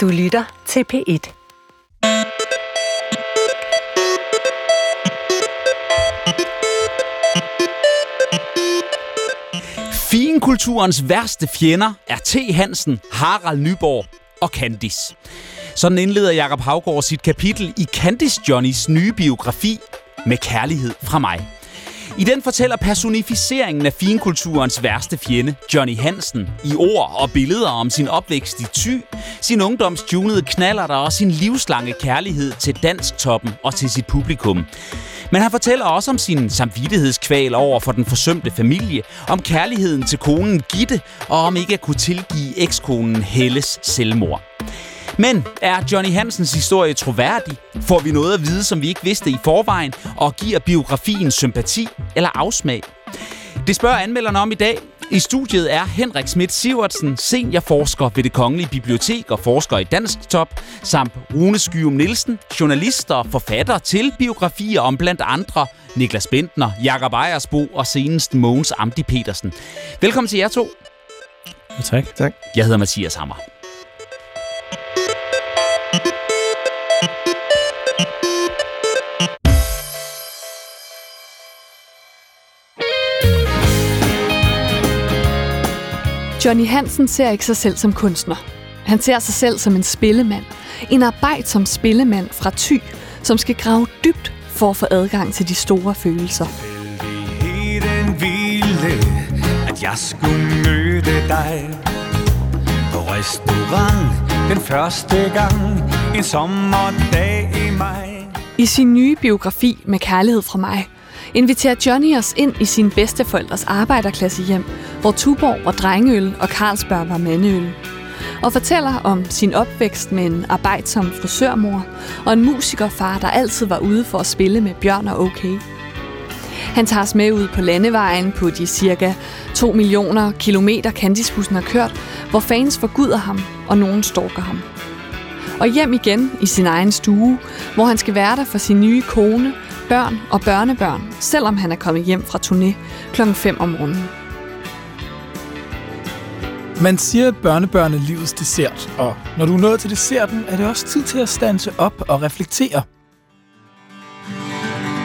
Du lytter til P1. Finkulturens værste fjender er T. Hansen, Harald Nyborg og Candice. Sådan indleder Jakob Havgård sit kapitel i Candice Johnnys nye biografi med kærlighed fra mig. I den fortæller personificeringen af finkulturens værste fjende, Johnny Hansen, i ord og billeder om sin opvækst i Thy, sin ungdoms tunede knaller der og sin livslange kærlighed til dansktoppen og til sit publikum. Men han fortæller også om sin samvittighedskval over for den forsømte familie, om kærligheden til konen Gitte, og om ikke at kunne tilgive ekskonen Helles selvmord. Men er Johnny Hansens historie troværdig? Får vi noget at vide, som vi ikke vidste i forvejen, og giver biografien sympati eller afsmag? Det spørger anmelderne om i dag. I studiet er Henrik Schmidt Sivertsen, seniorforsker ved det Kongelige Bibliotek og forsker i dansk top, samt Rune Skyum Nielsen, journalist og forfatter til biografier om blandt andre Niklas Bentner, Jakob Ejersbo og senest Mogens Amdi Petersen. Velkommen til jer to. Ja, tak. Tak. Jeg hedder Mathias Hammer. Johnny Hansen ser ikke sig selv som kunstner. Han ser sig selv som en spillemand. En arbejdsom spillemand fra Thy, som skal grave dybt for at få adgang til de store følelser. Ville, at jeg skulle møde dig på restaurant den første gang en sommerdag i maj. I sin nye biografi med kærlighed fra mig, inviterer Johnny os ind i sin bedsteforældres arbejderklassehjem, hvor Tuborg var drengeøl og Carlsberg var mandeøl. Og fortæller om sin opvækst med en arbejdsom frisørmor og en musikerfar, der altid var ude for at spille med Bjørn og OK. Han tager os med ud på landevejen på de cirka 2 millioner kilometer Candisbussen har kørt, hvor fans forguder ham, og nogen stalker ham. Og hjem igen i sin egen stue, hvor han skal være der for sin nye kone, børn og børnebørn, selvom han er kommet hjem fra turné klokken 5 om morgenen. Man siger, at børnebørn er livets dessert, og når du er nået til desserten, er det også tid til at stanse op og reflektere.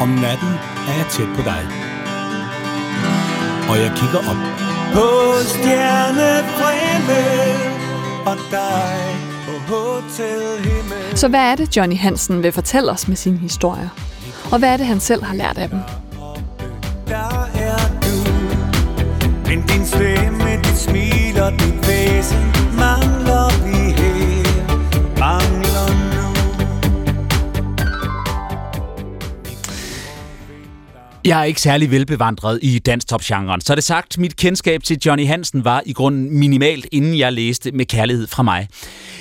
Om natten er jeg tæt på dig. Og jeg kigger op på stjernefremme og dig på hotelhimmel. Så hvad er det, Johnny Hansen vil fortælle os med sine historier? Og hvad er det, han selv har lært af dem? Der er du Men din stemme, dit smil og dit væsen Jeg er ikke særlig velbevandret i danstopgenren, så det sagt, mit kendskab til Johnny Hansen var i grunden minimalt, inden jeg læste med kærlighed fra mig.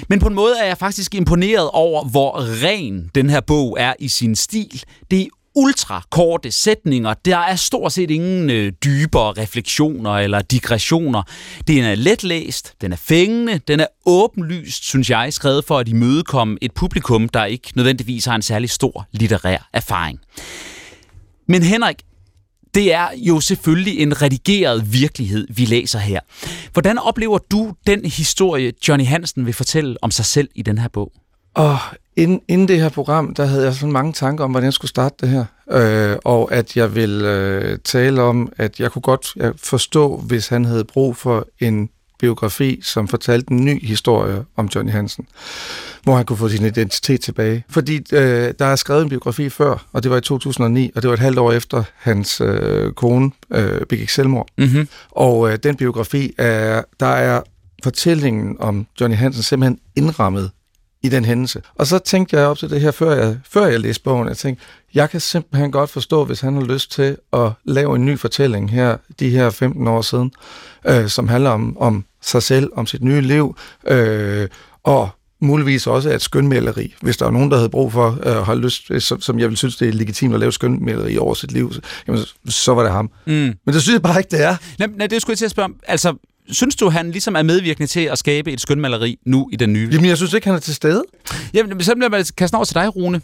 Men på en måde er jeg faktisk imponeret over, hvor ren den her bog er i sin stil. Det er ultra korte sætninger. Der er stort set ingen øh, dybere refleksioner eller digressioner. Den er letlæst, den er fængende, den er åbenlyst, synes jeg, skrevet for at imødekomme et publikum, der ikke nødvendigvis har en særlig stor litterær erfaring. Men Henrik, det er jo selvfølgelig en redigeret virkelighed, vi læser her. Hvordan oplever du den historie, Johnny Hansen vil fortælle om sig selv i den her bog? Og inden, inden det her program, der havde jeg sådan mange tanker om, hvordan jeg skulle starte det her. Øh, og at jeg ville øh, tale om, at jeg kunne godt jeg forstå, hvis han havde brug for en biografi, som fortalte en ny historie om Johnny Hansen, hvor han kunne få sin identitet tilbage. Fordi øh, der er skrevet en biografi før, og det var i 2009, og det var et halvt år efter hans øh, kone øh, begik selvmord. Mm-hmm. Og øh, den biografi, er, der er fortællingen om Johnny Hansen simpelthen indrammet i den hændelse. Og så tænkte jeg op til det her, før jeg, før jeg læste bogen, jeg tænkte, jeg kan simpelthen godt forstå, hvis han har lyst til at lave en ny fortælling her, de her 15 år siden, øh, som handler om, om sig selv, om sit nye liv, øh, og muligvis også et skønmaleri. Hvis der er nogen, der havde brug for, øh, har lyst, som, som jeg vil synes, det er legitimt at lave skønmaleri over sit liv, så, jamen, så var det ham. Mm. Men det synes jeg bare ikke, det er. Nej, nej, det skulle jeg til at spørge om. Altså, synes du, han ligesom er medvirkende til at skabe et skønmaleri nu i den nye? Jamen, jeg synes ikke, han er til stede. Jamen, så bliver jeg kaste over til dig, Rune.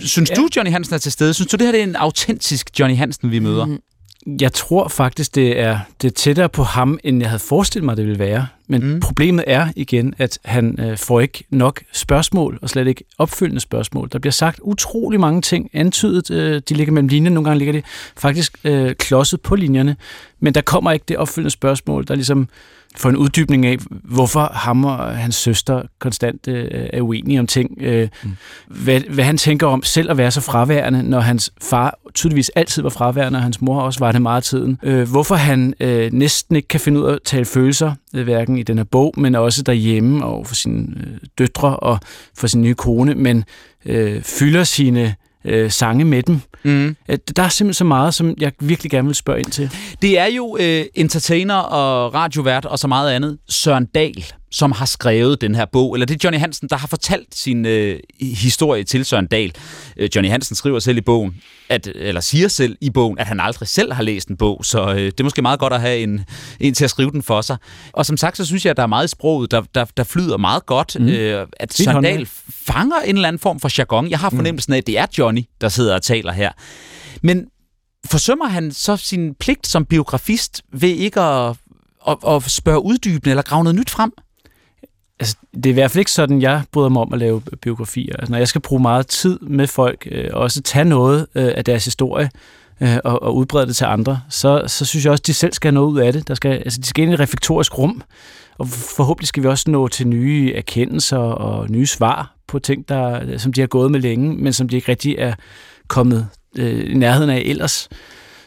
Synes ja. du, Johnny Hansen er til stede? Synes du, det her det er en autentisk Johnny Hansen, vi møder? Mm. Jeg tror faktisk, det er, det er tættere på ham, end jeg havde forestillet mig, det ville være. Men mm. problemet er igen, at han øh, får ikke nok spørgsmål, og slet ikke opfølgende spørgsmål. Der bliver sagt utrolig mange ting, antydet, øh, de ligger mellem linjerne, nogle gange ligger de faktisk øh, klodset på linjerne, men der kommer ikke det opfølgende spørgsmål, der ligesom få en uddybning af, hvorfor ham og hans søster konstant øh, er uenige om ting. Øh, mm. hvad, hvad han tænker om selv at være så fraværende, når hans far tydeligvis altid var fraværende, og hans mor også var det meget af tiden. Øh, hvorfor han øh, næsten ikke kan finde ud af at tale følelser, øh, hverken i den her bog, men også derhjemme og for sine øh, døtre og for sin nye kone, men øh, fylder sine øh, sange med dem. Mm. Der er simpelthen så meget, som jeg virkelig gerne vil spørge ind til. Det er jo øh, entertainer og radiovært og så meget andet, Søren Dahl, som har skrevet den her bog, eller det er Johnny Hansen, der har fortalt sin øh, historie til Søren Dahl. Øh, Johnny Hansen skriver selv i bogen, at, eller siger selv i bogen, at han aldrig selv har læst en bog, så øh, det er måske meget godt at have en, en til at skrive den for sig. Og som sagt, så synes jeg, at der er meget i sproget, der, der, der flyder meget godt, mm. øh, at Søren Dahl fanger en eller anden form for jargon. Jeg har mm. fornemmelsen af, at det er Johnny, der sidder og taler her. Men forsømmer han så sin pligt som biografist ved ikke at, at, at spørge uddybende eller grave noget nyt frem? Altså, det er i hvert fald ikke sådan, jeg bryder mig om at lave biografier. Altså, når jeg skal bruge meget tid med folk, øh, og også tage noget øh, af deres historie, øh, og, og udbrede det til andre, så, så synes jeg også, at de selv skal have noget ud af det. Der skal, altså, de skal ind i et reflektorisk rum, og forhåbentlig skal vi også nå til nye erkendelser og nye svar på ting, der, som de har gået med længe, men som de ikke rigtig er kommet øh, i nærheden af ellers.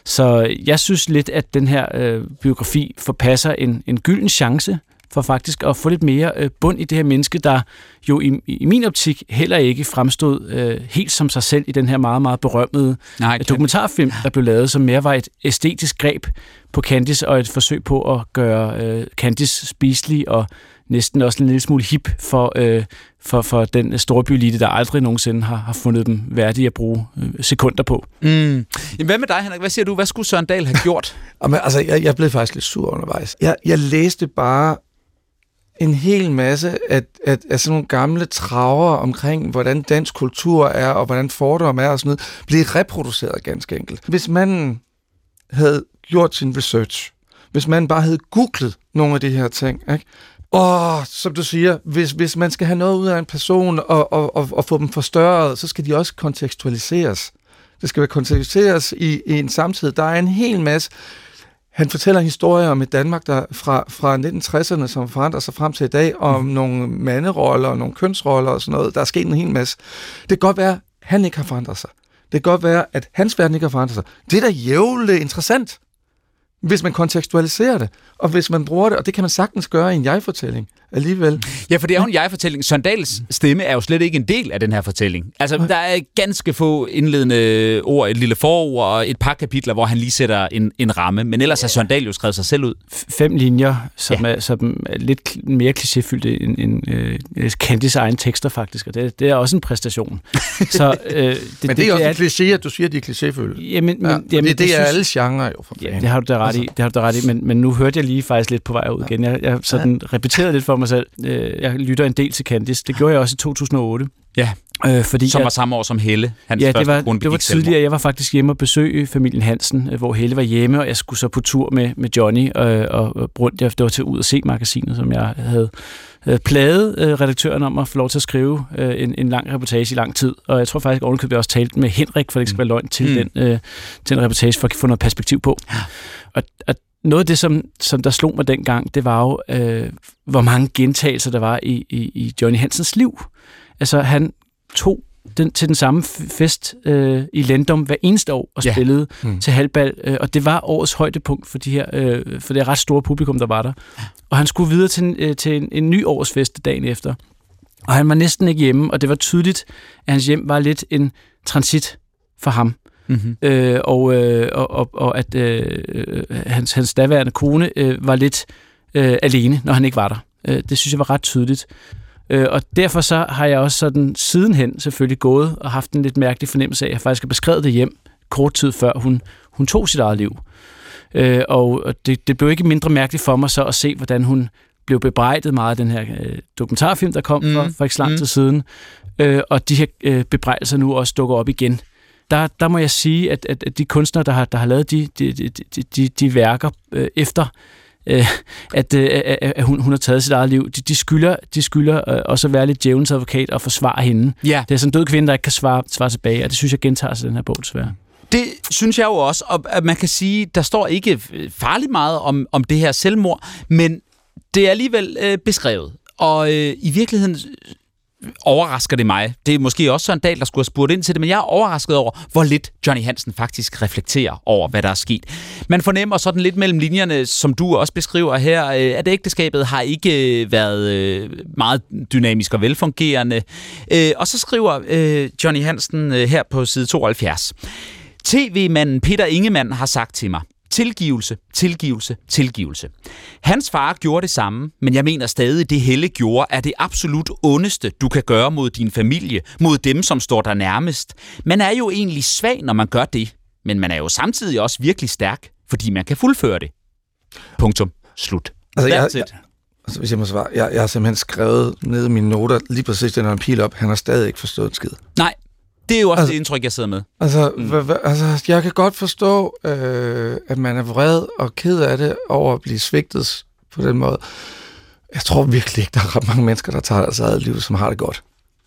Så jeg synes lidt, at den her øh, biografi forpasser en, en gylden chance for faktisk at få lidt mere øh, bund i det her menneske, der jo i, i min optik heller ikke fremstod øh, helt som sig selv i den her meget, meget berømmede Nej, dokumentarfilm, der blev lavet, som mere var et æstetisk greb på Candice og et forsøg på at gøre øh, Candice spiselig og næsten også en lille smule hip for, øh, for, for den store byelite, der aldrig nogensinde har, har fundet dem værdige at bruge øh, sekunder på. Mm. Jamen, hvad med dig, Henrik? Hvad siger du? Hvad skulle Søren Dahl have gjort? Jamen, altså, jeg, jeg blev faktisk lidt sur undervejs. Jeg, jeg læste bare en hel masse af, af, af sådan nogle gamle traver omkring, hvordan dansk kultur er, og hvordan fordom er og sådan noget, blev reproduceret ganske enkelt. Hvis man havde gjort sin research, hvis man bare havde googlet nogle af de her ting, ikke? Og som du siger, hvis, hvis man skal have noget ud af en person og, og, og, og få dem forstørret, så skal de også kontekstualiseres. Det skal være kontekstualiseres i, i en samtid. Der er en hel masse han fortæller historier om et Danmark, der fra, fra 1960'erne, som forandrer sig frem til i dag, om mm. nogle manderoller og nogle kønsroller og sådan noget. Der er sket en hel masse. Det kan godt være, at han ikke har forandret sig. Det kan godt være, at hans verden ikke har forandret sig. Det er da jævligt interessant, hvis man kontekstualiserer det, og hvis man bruger det, og det kan man sagtens gøre i en jeg-fortælling alligevel. Ja, for det er jo en jeg-fortælling. Søndals stemme er jo slet ikke en del af den her fortælling. Altså, der er ganske få indledende ord, et lille forord og et par kapitler, hvor han lige sætter en, en ramme. Men ellers har Søndal jo skrevet sig selv ud. Fem linjer, som, ja. er, som er lidt mere klichéfyldte end, end uh, Candice egen tekster, faktisk. Og det, det er også en præstation. Så, uh, det, men det, det er også det, en kliché, at du siger, at de er klichéfyldte. Jamen, men, ja, jamen, det, det, det er synes, alle genrer jo. For ja, det har du da ret altså. i. Det har du da ret i. Men, men nu hørte jeg lige faktisk lidt på vej ud igen. Jeg, jeg sådan ja. repeterede lidt for mig selv. Øh, jeg lytter en del til Candice. Det gjorde jeg også i 2008. Ja, øh, fordi som var samme år som Helle, hans ja, det var, det var tidligere. Jeg var faktisk hjemme og besøge familien Hansen, øh, hvor Helle var hjemme, og jeg skulle så på tur med, med Johnny øh, og, og Brundt. Det var til Ud at se magasinet, som jeg havde, havde plaget øh, redaktøren om at få lov til at skrive øh, en, en lang reportage i lang tid. Og jeg tror faktisk, at jeg også talte med Henrik, for det ikke skal være løgn, til, mm. den, øh, til den reportage, for at få noget perspektiv på. Ja. Og, og noget af det, som, som der slog mig dengang, det var jo, øh, hvor mange gentagelser der var i, i, i Johnny Hansens liv. Altså, han tog den, til den samme fest øh, i Lendom hver eneste år og ja. spillede mm. til halvbal, øh, og det var årets højdepunkt for, de her, øh, for det ret store publikum, der var der. Og han skulle videre til, øh, til en, en ny årsfest dagen efter. Og han var næsten ikke hjemme, og det var tydeligt, at hans hjem var lidt en transit for ham. Mm-hmm. Øh, og, øh, og, og, og at øh, hans, hans daværende kone øh, var lidt øh, alene, når han ikke var der. Øh, det synes jeg var ret tydeligt. Øh, og derfor så har jeg også sådan sidenhen selvfølgelig gået og haft en lidt mærkelig fornemmelse af, at jeg faktisk har beskrevet det hjem kort tid før hun, hun tog sit eget liv. Øh, og det, det blev ikke mindre mærkeligt for mig så at se, hvordan hun blev bebrejdet meget af den her øh, dokumentarfilm, der kom mm. for, for ikke så lang tid mm. siden. Øh, og de her øh, bebrejdelser nu også dukker op igen der, der må jeg sige, at, at, at de kunstnere, der har, der har lavet de, de, de, de, de værker øh, efter, øh, at, øh, at hun, hun har taget sit eget liv, de, de skylder, de skylder øh, også at være lidt djævelens advokat og forsvare hende. Ja. Det er sådan en død kvinde, der ikke kan svare, svare tilbage, og det synes jeg gentager sig i den her bog, desværre. Det synes jeg jo også, og at man kan sige, der står ikke farligt meget om, om det her selvmord, men det er alligevel øh, beskrevet. Og øh, i virkeligheden overrasker det mig. Det er måske også en dag, der skulle have spurgt ind til det, men jeg er overrasket over, hvor lidt Johnny Hansen faktisk reflekterer over, hvad der er sket. Man fornemmer sådan lidt mellem linjerne, som du også beskriver her, øh, at ægteskabet har ikke øh, været øh, meget dynamisk og velfungerende. Og så skriver Johnny Hansen her på side 72. TV-manden Peter Ingemann har sagt til mig, Tilgivelse, tilgivelse, tilgivelse. Hans far gjorde det samme, men jeg mener stadig, det Helle gjorde er det absolut ondeste, du kan gøre mod din familie, mod dem, som står der nærmest. Man er jo egentlig svag, når man gør det, men man er jo samtidig også virkelig stærk, fordi man kan fuldføre det. Punktum. Slut. Altså, jeg, jeg, altså, hvis jeg må svare, jeg, jeg har simpelthen skrevet ned i mine noter lige præcis den her pil op. Han har stadig ikke forstået en skid. Nej, det er jo også altså, det indtryk, jeg sidder med. Altså, mm. hva, hva, altså jeg kan godt forstå, øh, at man er vred og ked af det over at blive svigtet på den måde. Jeg tror virkelig ikke, der er ret mange mennesker, der tager deres eget liv, som har det godt.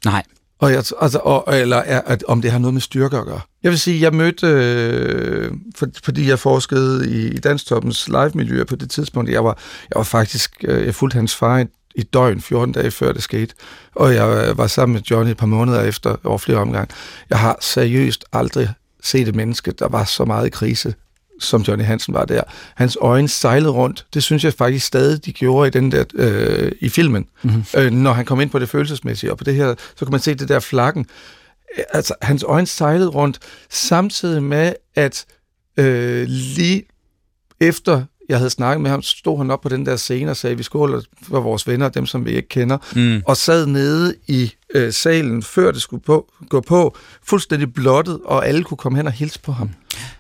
Nej. Og jeg, altså, og, eller er, at, om det har noget med styrke at gøre. Jeg vil sige, jeg mødte, øh, for, fordi jeg forskede i, i Danstoppens live-miljø på det tidspunkt, jeg var, jeg var faktisk, øh, jeg fulgte hans far i døgn, 14 dage før det skete. Og jeg var sammen med Johnny et par måneder efter, over flere omgange. Jeg har seriøst aldrig set et menneske, der var så meget i krise, som Johnny Hansen var der. Hans øjne sejlede rundt. Det synes jeg faktisk stadig, de gjorde i, den der, øh, i filmen. Mm-hmm. Øh, når han kom ind på det følelsesmæssige. Og på det her, så kan man se det der flakken. Altså, hans øjne sejlede rundt, samtidig med, at øh, lige efter jeg havde snakket med ham, stod han op på den der scene og sagde, vi skåler for vores venner, dem som vi ikke kender, mm. og sad nede i øh, salen, før det skulle på, gå på, fuldstændig blottet, og alle kunne komme hen og hilse på ham.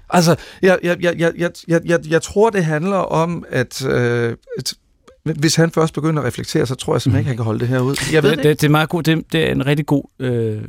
Altså, jeg, jeg, jeg, jeg, jeg, jeg, jeg tror, det handler om, at, øh, at hvis han først begynder at reflektere, så tror jeg simpelthen ikke, han kan holde det her ud. Jeg ved det, det, det, er meget god, det, det er en rigtig god øh,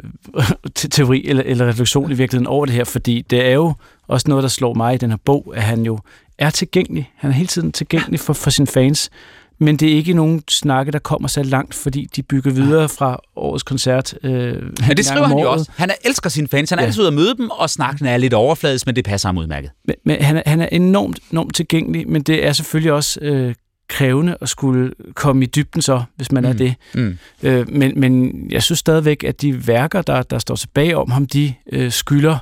teori eller, eller refleksion i virkeligheden over det her, fordi det er jo også noget, der slår mig i den her bog, at han jo er tilgængelig. Han er hele tiden tilgængelig for, for sine fans. Men det er ikke nogen snakke, der kommer så langt, fordi de bygger videre fra årets koncert. Øh, men det skriver han jo også. Han elsker sine fans. Han er ja. altid ude at møde dem, og snakken er lidt overfladisk, men det passer ham udmærket. Men, men han, er, han er enormt, enormt tilgængelig, men det er selvfølgelig også øh, krævende at skulle komme i dybden så, hvis man mm. er det. Mm. Øh, men, men jeg synes stadigvæk, at de værker, der, der står tilbage om ham, de øh, skylder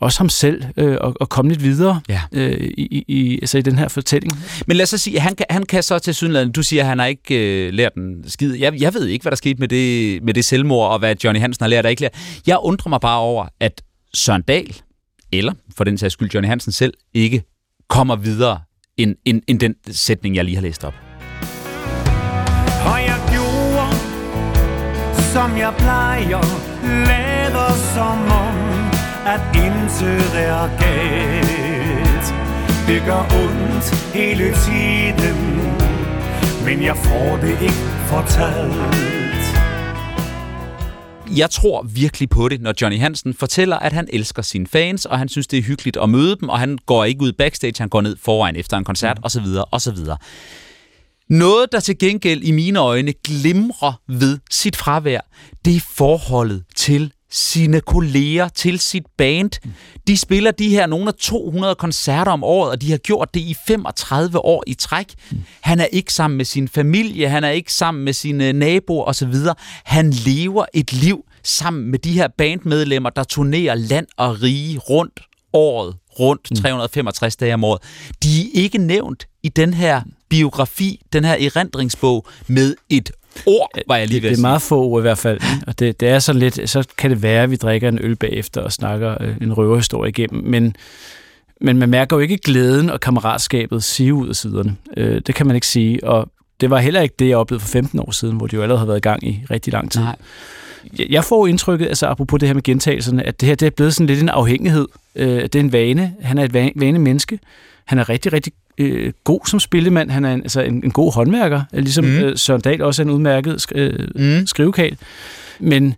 også ham selv øh, og, og komme lidt videre ja. øh, i, i, altså i den her fortælling. Men lad os så sige, han kan, han kan så til synligheden, du siger, at han har ikke øh, lært den skid. Jeg, jeg ved ikke, hvad der skete med det, med det selvmord, og hvad Johnny Hansen har lært og ikke lært. Jeg undrer mig bare over, at Søren Dahl, eller for den sags skyld Johnny Hansen selv, ikke kommer videre end, end, end den sætning, jeg lige har læst op. Og jeg gjorde, som jeg plejer, lader som om, at intet er galt. Det gør ondt hele tiden, men jeg får det ikke fortalt. Jeg tror virkelig på det, når Johnny Hansen fortæller, at han elsker sine fans, og han synes, det er hyggeligt at møde dem, og han går ikke ud backstage, han går ned foran efter en koncert, mm. osv., osv. Noget, der til gengæld i mine øjne glimrer ved sit fravær, det er forholdet til sine kolleger til sit band. De spiller de her nogle af 200 koncerter om året, og de har gjort det i 35 år i træk. Han er ikke sammen med sin familie, han er ikke sammen med sine naboer osv. Han lever et liv sammen med de her bandmedlemmer, der turnerer land og rige rundt året rundt, 365 dage om året. De er ikke nævnt i den her biografi, den her erindringsbog, med et ord, var jeg lige ved Det, det er meget få ord i hvert fald. Og det, det er så lidt, så kan det være, at vi drikker en øl bagefter og snakker øh, en røverhistorie igennem, men, men man mærker jo ikke glæden og kammeratskabet sige ud af siderne. Øh, det kan man ikke sige, og det var heller ikke det, jeg oplevede for 15 år siden, hvor det jo allerede har været i gang i rigtig lang tid. Nej. Jeg får indtrykket, altså apropos det her med gentagelserne, at det her det er blevet sådan lidt en afhængighed. Øh, det er en vane. Han er et vane menneske. Han er rigtig, rigtig øh, god som spillemand. Han er en, altså en, en god håndværker, ligesom mm. øh, Søren Dahl også er en udmærket sk- øh, mm. skrivekal. Men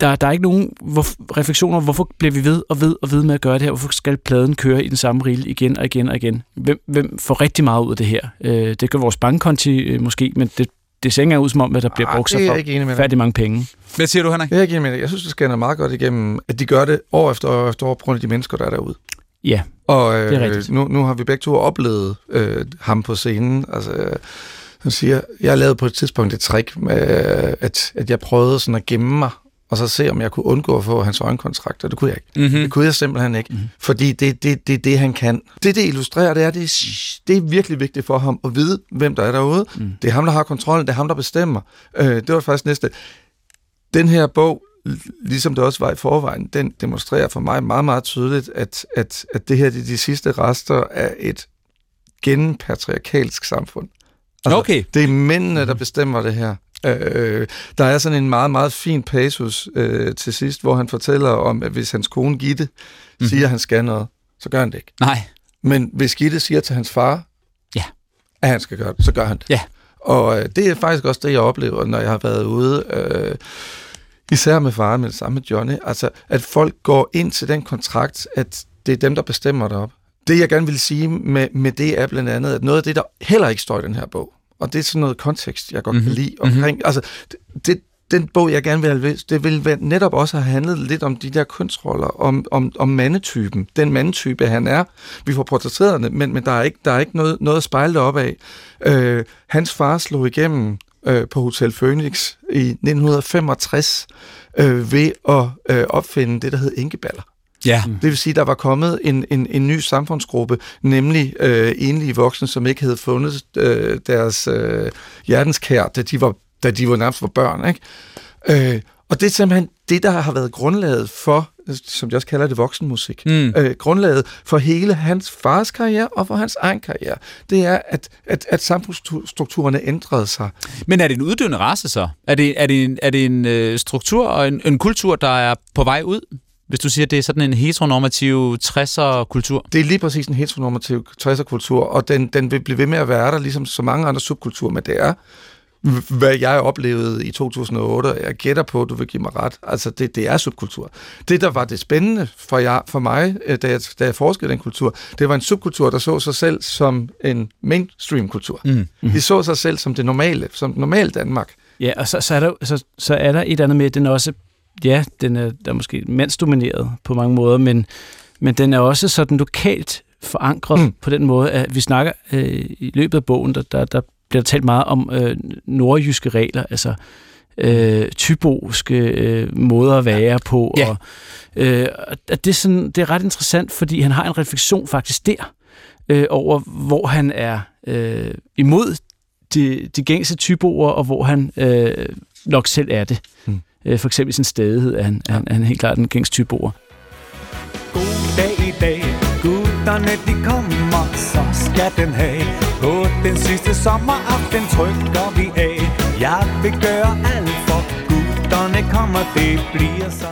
der, der er ikke nogen hvor, refleksioner, hvorfor bliver vi ved og ved og ved med at gøre det her? Hvorfor skal pladen køre i den samme rille igen og igen og igen? Hvem, hvem får rigtig meget ud af det her? Øh, det gør vores bankkonti øh, måske, men det, det ser ikke engang ud som om, at der bliver brugt så dig. færdig mange penge. Hvad siger du, Henrik? Jeg er ikke enig med det. Jeg synes, det scanner meget godt igennem, at de gør det år efter år efter år på grund af de mennesker, der er derude. Ja, Og Det er øh, rigtigt. nu, nu har vi begge to oplevet øh, ham på scenen. Altså, øh, han siger, jeg lavede på et tidspunkt et trick med, øh, at, at jeg prøvede sådan at gemme mig, og så se, om jeg kunne undgå at få hans øjenkontrakt, og det kunne jeg ikke. Mm-hmm. Det kunne jeg simpelthen ikke, mm. fordi det er det, det, det, han kan. Det, det illustrerer, det er, det det er virkelig vigtigt for ham at vide, hvem der er derude. Mm. Det er ham, der har kontrollen, det er ham, der bestemmer. Øh, det var faktisk næste. Den her bog, ligesom det også var i forvejen, den demonstrerer for mig meget, meget tydeligt, at, at, at det her det er de sidste rester af et genpatriarkalsk samfund. Okay. Det er mændene, der bestemmer det her. Øh, der er sådan en meget, meget fin passus øh, til sidst, hvor han fortæller om, at hvis hans kone Gitte mm-hmm. siger, at han skal noget, så gør han det ikke. Nej. Men hvis Gitte siger til hans far, Ja. at han skal gøre det, så gør han det. Ja. Og øh, det er faktisk også det, jeg oplever, når jeg har været ude, øh, især med faren, men sammen med Johnny, altså at folk går ind til den kontrakt, at det er dem, der bestemmer det op. Det, jeg gerne vil sige med, med det, er blandt andet, at noget af det, der heller ikke står i den her bog, og det er sådan noget kontekst, jeg godt mm-hmm. kan lide omkring, altså det, den bog, jeg gerne vil have læst, det vil netop også have handlet lidt om de der kønsroller, om, om, om mandetypen, den mandetype, han er. Vi får portrætteret det, men, men der er ikke, der er ikke noget, noget at spejle op af. Øh, hans far slog igennem øh, på Hotel Phoenix i 1965 øh, ved at øh, opfinde det, der hed enkeballer. Ja. Det vil sige, at der var kommet en, en, en ny samfundsgruppe, nemlig øh, enlige voksne, som ikke havde fundet øh, deres øh, hjertenskær, da de var, da de var nærmest var børn. Ikke? Øh, og det er simpelthen det, der har været grundlaget for, som jeg også kalder det, voksenmusik. Mm. Øh, grundlaget for hele hans fars karriere og for hans egen karriere. Det er, at, at, at samfundsstrukturerne ændrede sig. Men er det en uddøende race så? Er det, er det en, er det en øh, struktur og en, en kultur, der er på vej ud? Hvis du siger, at det er sådan en heteronormativ 60'er-kultur. Det er lige præcis en heteronormativ 60'er-kultur, og den, den vil blive ved med at være der, ligesom så mange andre subkulturer, men det er, hvad jeg oplevede i 2008, og jeg gætter på, at du vil give mig ret. Altså, det, det er subkultur. Det, der var det spændende for, jeg, for mig, øh, da jeg, da jeg forskede den kultur, det var en subkultur, der så sig selv som en mainstream-kultur. Mm. De så sig selv som det normale, som normalt Danmark. Ja, og så, så, er der, så, så er der et andet med, at den også, ja, den er, der er måske mandsdomineret på mange måder, men, men den er også sådan lokalt forankret Mm. mm. på den måde, at vi snakker øh, i løbet af bogen, der, der, der bliver der talt meget om øh, nordjyske regler, altså øh, tyboske øh, måder at være på. Ja. Og, øh, at det, er sådan, det er ret interessant, fordi han har en refleksion faktisk der, øh, over hvor han er øh, imod de, de gængse tyboer, og hvor han øh, nok selv er det. Mm. Øh, for eksempel i sin stedighed er han, ja. han, han er helt klart en gængs tyboer. God dag i dag, gutterne de kommer, så skal den have. På den sidste sommeraften trykker vi af. Jeg vil gøre alt for gutterne kommer, det bliver så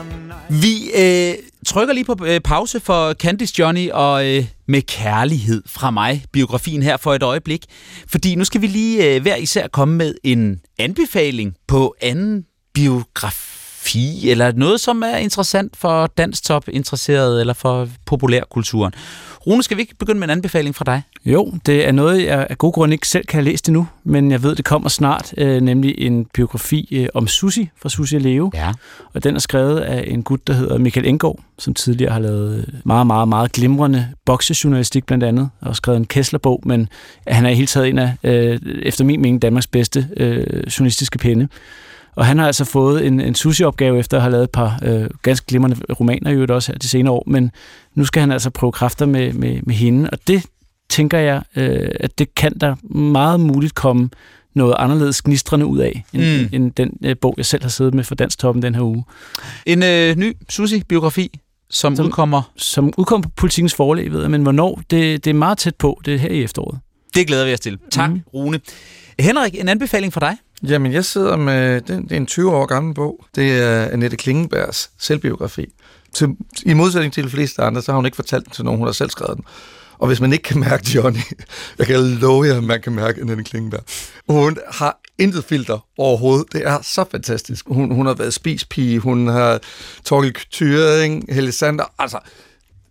nice. Vi øh, trykker lige på øh, pause for Candice Johnny og øh, Med kærlighed fra mig, biografien her for et øjeblik. Fordi nu skal vi lige øh, hver især komme med en anbefaling på anden biografi, eller noget, som er interessant for danstop interesseret eller for populærkulturen. Rune, skal vi ikke begynde med en anbefaling fra dig? Jo, det er noget, jeg af god grund ikke selv kan have læst endnu, men jeg ved, det kommer snart, øh, nemlig en biografi øh, om Susi fra Susi Leo. Ja. Og den er skrevet af en gut, der hedder Michael Engård, som tidligere har lavet øh, meget, meget, meget glimrende boksejournalistik blandt andet, og skrevet en Kessler-bog, men han er i hele taget en af, øh, efter min mening, Danmarks bedste øh, journalistiske penne. Og han har altså fået en, en sushi-opgave efter at have lavet et par øh, ganske glimrende romaner i øvrigt også her de senere år, men nu skal han altså prøve kræfter med, med, med hende, og det tænker jeg, øh, at det kan der meget muligt komme noget anderledes gnistrende ud af, end, Mm. end den øh, bog, jeg selv har siddet med for Dansk Toppen den her uge. En øh, ny Susi-biografi, som, som udkommer. Som udkom på Politikens forlag, ved jeg, men hvornår, det, det er meget tæt på, det er her i efteråret. Det glæder vi os til. Tak, mm. Rune. Henrik, en anbefaling fra dig? Jamen, jeg sidder med, det, det er en 20 år gammel bog. Det er Annette Klingenbergs selvbiografi. Til, I modsætning til de fleste andre, så har hun ikke fortalt den til nogen, hun har selv skrevet den. Og hvis man ikke kan mærke Johnny, jeg kan love jer, at man kan mærke Annette Klingenberg. Hun har intet filter overhovedet. Det er så fantastisk. Hun, hun har været spispige, hun har Torkel Thyring, Helle Sander, altså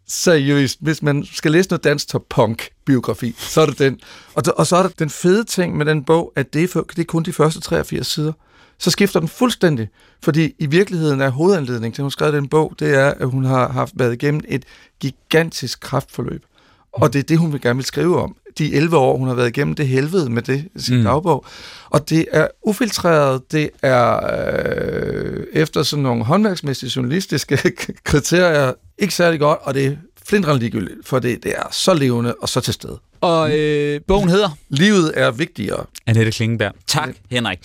seriøst, hvis man skal læse noget dansk top punk biografi, så er det den. Og, og så er der den fede ting med den bog, at det er, det er kun de første 83 sider. Så skifter den fuldstændig, fordi i virkeligheden er hovedanledningen til, at hun skrev den bog, det er, at hun har haft været igennem et gigantisk kraftforløb. Og det er det, hun vil gerne vil skrive om. De 11 år, hun har været igennem det helvede med det, sin mm. dagbog. Og det er ufiltreret, det er øh, efter sådan nogle håndværksmæssige journalistiske kriterier ikke særlig godt, og det er flintrende ligegyldigt, for det, det er så levende og så til stede. Og øh, bogen hedder? Livet er vigtigere. Annette Klingenberg. Tak, Henrik.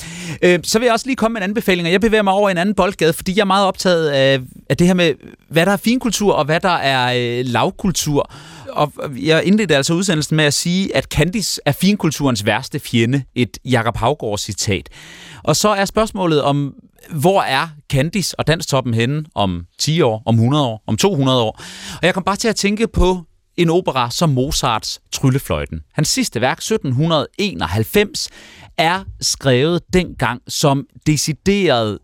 Øh, så vil jeg også lige komme med en anbefaling, og jeg bevæger mig over en anden boldgade, fordi jeg er meget optaget af, af det her med, hvad der er finkultur, og hvad der er øh, lavkultur. Og jeg indledte altså udsendelsen med at sige, at Candice er finkulturens værste fjende. Et Jakob Havgård citat. Og så er spørgsmålet om, hvor er Candice og Danstoppen henne om 10 år, om 100 år, om 200 år? Og jeg kom bare til at tænke på en opera som Mozarts Tryllefløjten. Hans sidste værk, 1791, er skrevet dengang som decideret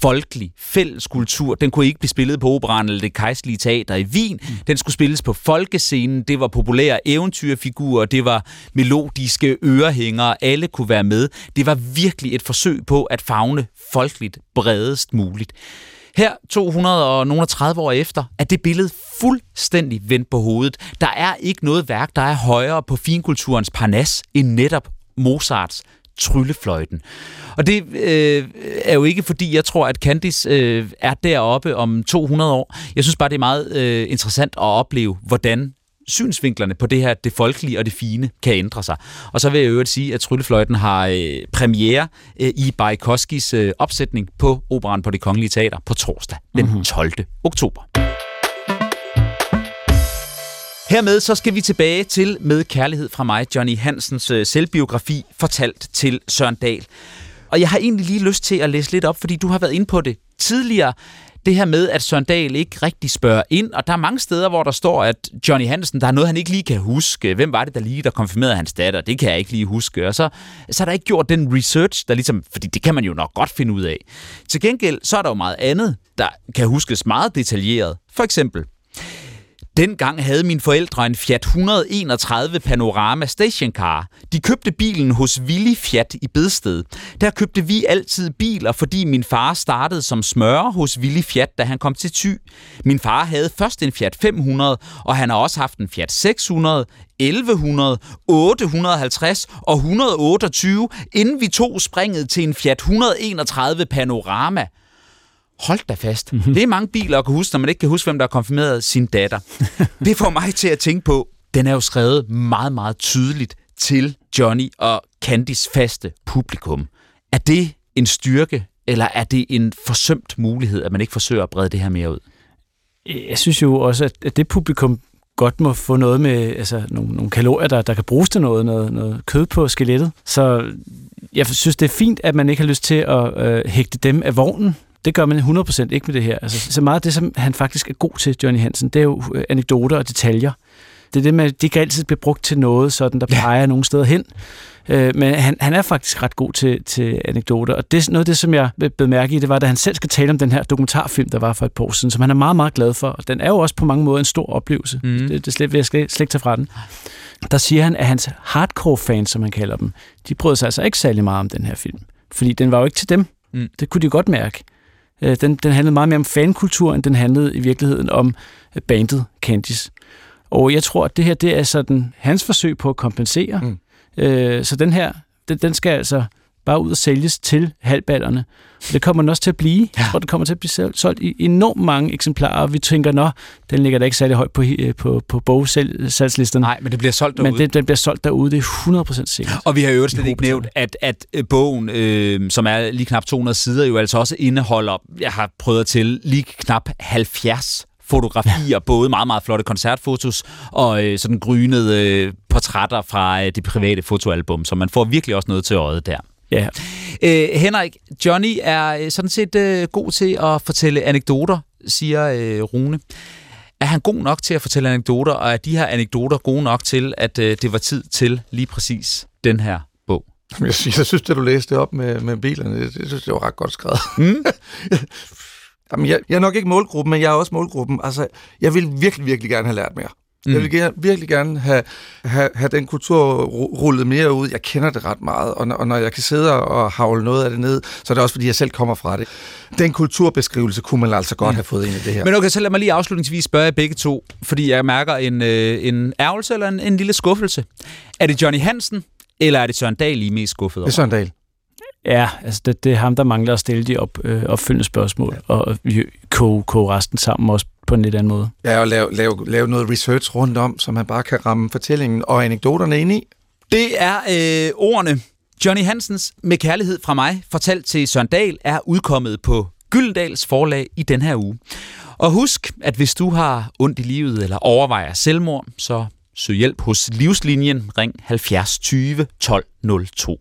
folkelig fælleskultur. Den kunne ikke blive spillet på operan eller det kejserlige teater i Wien. Mm. Den skulle spilles på folkescenen. Det var populære eventyrfigurer. Det var melodiske ørehængere. Alle kunne være med. Det var virkelig et forsøg på at fagne folkeligt bredest muligt. Her, 230 år efter, er det billede fuldstændig vendt på hovedet. Der er ikke noget værk, der er højere på finkulturens parnas end netop Mozarts tryllefløjten. Og det øh, er jo ikke fordi, jeg tror, at Candice øh, er deroppe om 200 år. Jeg synes bare, det er meget øh, interessant at opleve, hvordan synsvinklerne på det her, det folkelige og det fine, kan ændre sig. Og så vil jeg øvrigt sige, at Tryllefløjten har øh, premiere øh, i Bajkoskis øh, opsætning på Operan på det Kongelige Teater på torsdag den 12. Mm-hmm. oktober. Hermed så skal vi tilbage til Med kærlighed fra mig, Johnny Hansens øh, selvbiografi, fortalt til Søren Dahl. Og jeg har egentlig lige lyst til at læse lidt op, fordi du har været inde på det tidligere. Det her med, at Søren Dahl ikke rigtig spørger ind, og der er mange steder, hvor der står, at Johnny Hansen, der er noget, han ikke lige kan huske. Hvem var det, der lige der konfirmerede hans datter? Det kan jeg ikke lige huske. Og så, så er der ikke gjort den research, der ligesom, fordi det kan man jo nok godt finde ud af. Til gengæld, så er der jo meget andet, der kan huskes meget detaljeret. For eksempel, Dengang havde mine forældre en Fiat 131 Panorama Stationcar. De købte bilen hos Willy Fiat i Bedsted. Der købte vi altid biler, fordi min far startede som smører hos Willy Fiat, da han kom til Thy. Min far havde først en Fiat 500, og han har også haft en Fiat 600, 1100, 850 og 128, inden vi tog springet til en Fiat 131 Panorama – Hold da fast. Mm-hmm. Det er mange biler at kunne huske, når man ikke kan huske, hvem der har konfirmeret sin datter. det får mig til at tænke på, den er jo skrevet meget, meget tydeligt til Johnny og Candys faste publikum. Er det en styrke, eller er det en forsømt mulighed, at man ikke forsøger at brede det her mere ud? Jeg synes jo også, at det publikum godt må få noget med altså, nogle, nogle kalorier, der, der kan bruges til noget, noget, noget kød på skelettet. Så jeg synes, det er fint, at man ikke har lyst til at øh, hægte dem af vognen. Det gør man 100% ikke med det her. Altså, så meget af det, som han faktisk er god til, Johnny Hansen, det er jo øh, anekdoter og detaljer. Det er det med, at de kan altid blive brugt til noget, sådan der peger ja. nogle steder hen. Øh, men han, han er faktisk ret god til, til anekdoter. Og det, noget af det, som jeg blev mærke i, det var, da han selv skal tale om den her dokumentarfilm, der var for et par år siden, som han er meget, meget glad for. Og den er jo også på mange måder en stor oplevelse. Mm. Det, det slet, vil jeg slet, slet ikke tage fra den. Der siger han, at hans hardcore-fans, som han kalder dem, de brød sig altså ikke særlig meget om den her film. Fordi den var jo ikke til dem. Mm. Det kunne de godt mærke. Øh, den, den handlede meget mere om fankultur, end den handlede i virkeligheden om øh, bandet Candice. Og jeg tror, at det her det er sådan hans forsøg på at kompensere. Mm. Øh, så den her, den, den skal altså bare ud og sælges til halvballerne. Det kommer den også til at blive. Ja. Jeg tror, det kommer til at blive solgt i enormt mange eksemplarer. Vi tænker, nå, den ligger da ikke særlig højt på, øh, på, på bogsalgslisterne. Nej, men det bliver solgt derude. Men det, den bliver solgt derude, det er 100% sikkert. Og vi har jo slet ikke nævnt, at, at øh, bogen, øh, som er lige knap 200 sider, jo altså også indeholder, jeg har prøvet til, lige knap 70 fotografier, ja. både meget, meget flotte koncertfotos og øh, sådan grynede øh, portrætter fra øh, det private fotoalbum, så man får virkelig også noget til øjet der. Ja. Øh, Henrik, Johnny er øh, sådan set øh, god til at fortælle anekdoter, siger øh, Rune. Er han god nok til at fortælle anekdoter, og er de her anekdoter gode nok til, at øh, det var tid til lige præcis den her bog? Jeg synes, jeg synes, at du læste op med, med bilerne, det, det synes jeg var ret godt skrevet. Mm. Jamen, jeg, jeg er nok ikke målgruppen, men jeg er også målgruppen. Altså, jeg vil virkelig, virkelig gerne have lært mere. Mm. Jeg vil gerne, virkelig gerne have, have, have den kultur rullet mere ud. Jeg kender det ret meget, og når, og når jeg kan sidde og havle noget af det ned, så er det også, fordi jeg selv kommer fra det. Den kulturbeskrivelse kunne man altså godt mm. have fået ind i det her. Men okay, så lad mig lige afslutningsvis spørge jer begge to, fordi jeg mærker en, øh, en ærgelse eller en, en lille skuffelse. Er det Johnny Hansen, eller er det Søren Dahl, I er mest skuffet over? Det er Søren Dahl. Ja, altså det, det er ham, der mangler at stille de op, øh, opfølgende spørgsmål, ja. og koge, koge resten sammen også på en lidt anden måde. Ja, og lave, lave, lave noget research rundt om, så man bare kan ramme fortællingen og anekdoterne ind i. Det er øh, ordene. Johnny Hansens Med kærlighed fra mig, fortalt til Søren Dahl, er udkommet på Gyldendals forlag i den her uge. Og husk, at hvis du har ondt i livet eller overvejer selvmord, så søg hjælp hos Livslinjen. Ring 70 20 12 02.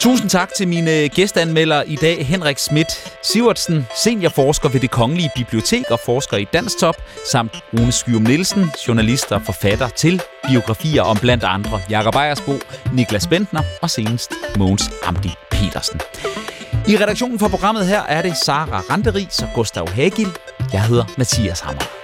Tusind tak til mine gæstanmeldere i dag, Henrik Schmidt Sivertsen, seniorforsker ved det Kongelige Bibliotek og forsker i Danstop, samt Rune Skyum Nielsen, journalist og forfatter til biografier om blandt andre Jakob Ejersbo, Niklas Bentner og senest Mogens Amdi Petersen. I redaktionen for programmet her er det Sara Randeris og Gustav Hagil. Jeg hedder Mathias Hammer.